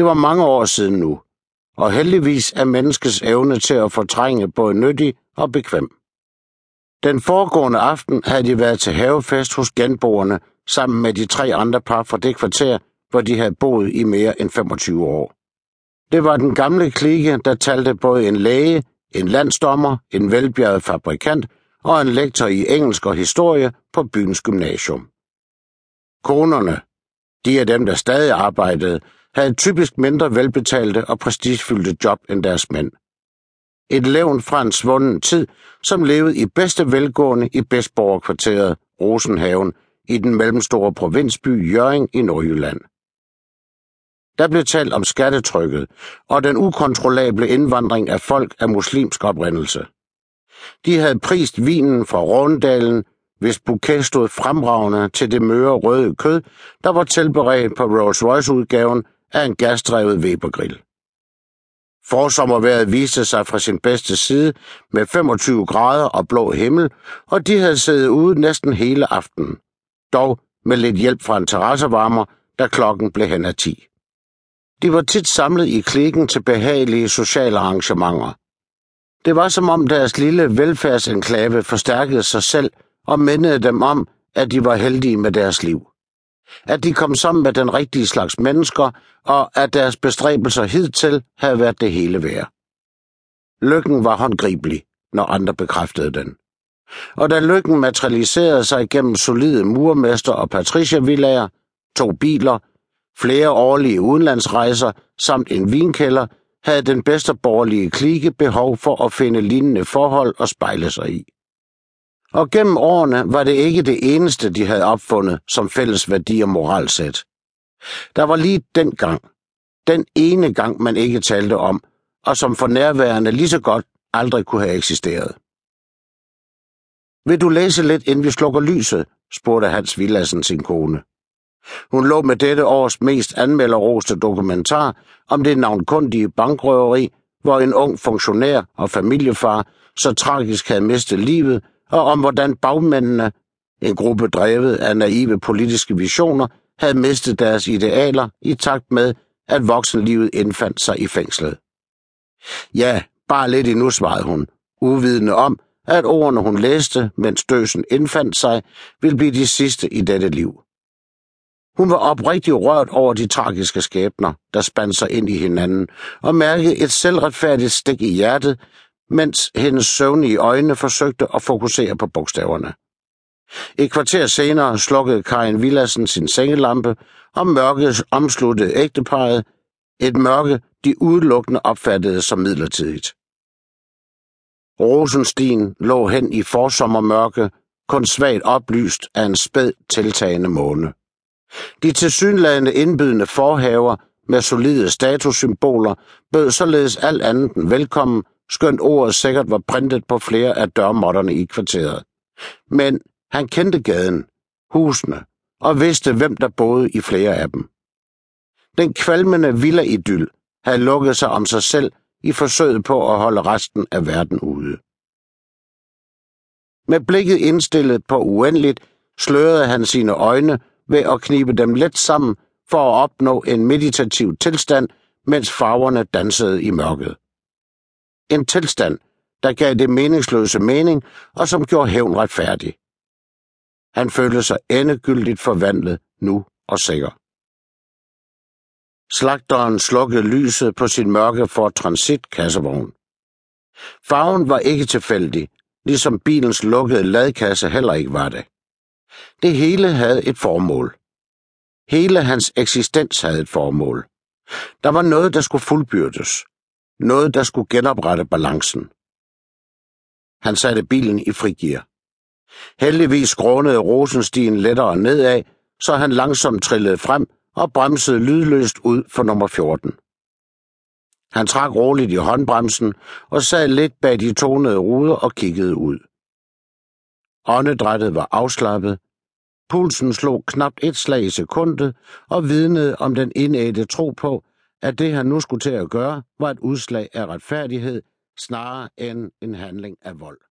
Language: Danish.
Det var mange år siden nu, og heldigvis er menneskets evne til at fortrænge både nyttig og bekvem. Den foregående aften havde de været til havefest hos genboerne sammen med de tre andre par fra det kvarter, hvor de havde boet i mere end 25 år. Det var den gamle klike, der talte både en læge, en landsdommer, en velbjerget fabrikant og en lektor i engelsk og historie på byens gymnasium. Konerne, de er dem, der stadig arbejdede, havde typisk mindre velbetalte og prestigefyldte job end deres mænd. Et levn fra en svunden tid, som levede i bedste velgående i Bedstborgerkvarteret Rosenhaven, i den mellemstore provinsby Jøring i Nordjylland. Der blev talt om skattetrykket og den ukontrollable indvandring af folk af muslimsk oprindelse. De havde prist vinen fra Råndalen, hvis bouquet stod fremragende til det møre røde kød, der var tilberedt på Rolls-Royce-udgaven af en gasdrevet Webergrill. Forsommerværet viste sig fra sin bedste side med 25 grader og blå himmel, og de havde siddet ude næsten hele aftenen. Dog med lidt hjælp fra en terrassevarmer, da klokken blev hen af 10. De var tit samlet i klikken til behagelige sociale arrangementer. Det var som om deres lille velfærdsenklave forstærkede sig selv og mindede dem om, at de var heldige med deres liv. At de kom sammen med den rigtige slags mennesker, og at deres bestræbelser hidtil havde været det hele værd. Lykken var håndgribelig, når andre bekræftede den. Og da lykken materialiserede sig gennem solide murmester og patriciervillager, to biler, flere årlige udenlandsrejser samt en vinkælder, havde den bedste borgerlige klike behov for at finde lignende forhold og spejle sig i. Og gennem årene var det ikke det eneste, de havde opfundet som fælles værdi og moralsæt. Der var lige den gang, den ene gang, man ikke talte om, og som for nærværende lige så godt aldrig kunne have eksisteret. Vil du læse lidt, inden vi slukker lyset? spurgte Hans Villassen sin kone. Hun lå med dette års mest anmelderroste dokumentar om det navnkundige bankrøveri, hvor en ung funktionær og familiefar så tragisk havde mistet livet, og om hvordan bagmændene, en gruppe drevet af naive politiske visioner, havde mistet deres idealer i takt med, at voksenlivet indfandt sig i fængslet. Ja, bare lidt endnu, svarede hun, uvidende om, at ordene hun læste, mens døsen indfandt sig, ville blive de sidste i dette liv. Hun var oprigtigt rørt over de tragiske skæbner, der spandt sig ind i hinanden, og mærkede et selvretfærdigt stik i hjertet, mens hendes søvnige øjne forsøgte at fokusere på bogstaverne. Et kvarter senere slukkede Karin Villassen sin sengelampe, og mørket omsluttede ægteparet, et mørke, de udelukkende opfattede som midlertidigt. Rosenstien lå hen i forsommermørke, kun svagt oplyst af en spæd tiltagende måne. De tilsyneladende indbydende forhaver med solide statussymboler bød således alt andet end velkommen, skønt ordet sikkert var printet på flere af dørmåtterne i kvarteret. Men han kendte gaden, husene, og vidste, hvem der boede i flere af dem. Den kvalmende villa-idyl havde lukket sig om sig selv i forsøget på at holde resten af verden ude. Med blikket indstillet på uendeligt, slørede han sine øjne ved at knibe dem let sammen for at opnå en meditativ tilstand, mens farverne dansede i mørket. En tilstand, der gav det meningsløse mening og som gjorde hævn retfærdig. Han følte sig endegyldigt forvandlet nu og sikker. Slagteren slukkede lyset på sin mørke for Transit kassevogn. Farven var ikke tilfældig, ligesom bilens lukkede ladkasse heller ikke var det. Det hele havde et formål. Hele hans eksistens havde et formål. Der var noget, der skulle fuldbyrdes. Noget, der skulle genoprette balancen. Han satte bilen i frigear. Heldigvis skrånede Rosenstien lettere nedad, så han langsomt trillede frem og bremsede lydløst ud for nummer 14. Han trak roligt i håndbremsen og sad lidt bag de tonede ruder og kiggede ud. Åndedrættet var afslappet. Pulsen slog knapt et slag i sekundet og vidnede om den indædte tro på, at det han nu skulle til at gøre, var et udslag af retfærdighed snarere end en handling af vold.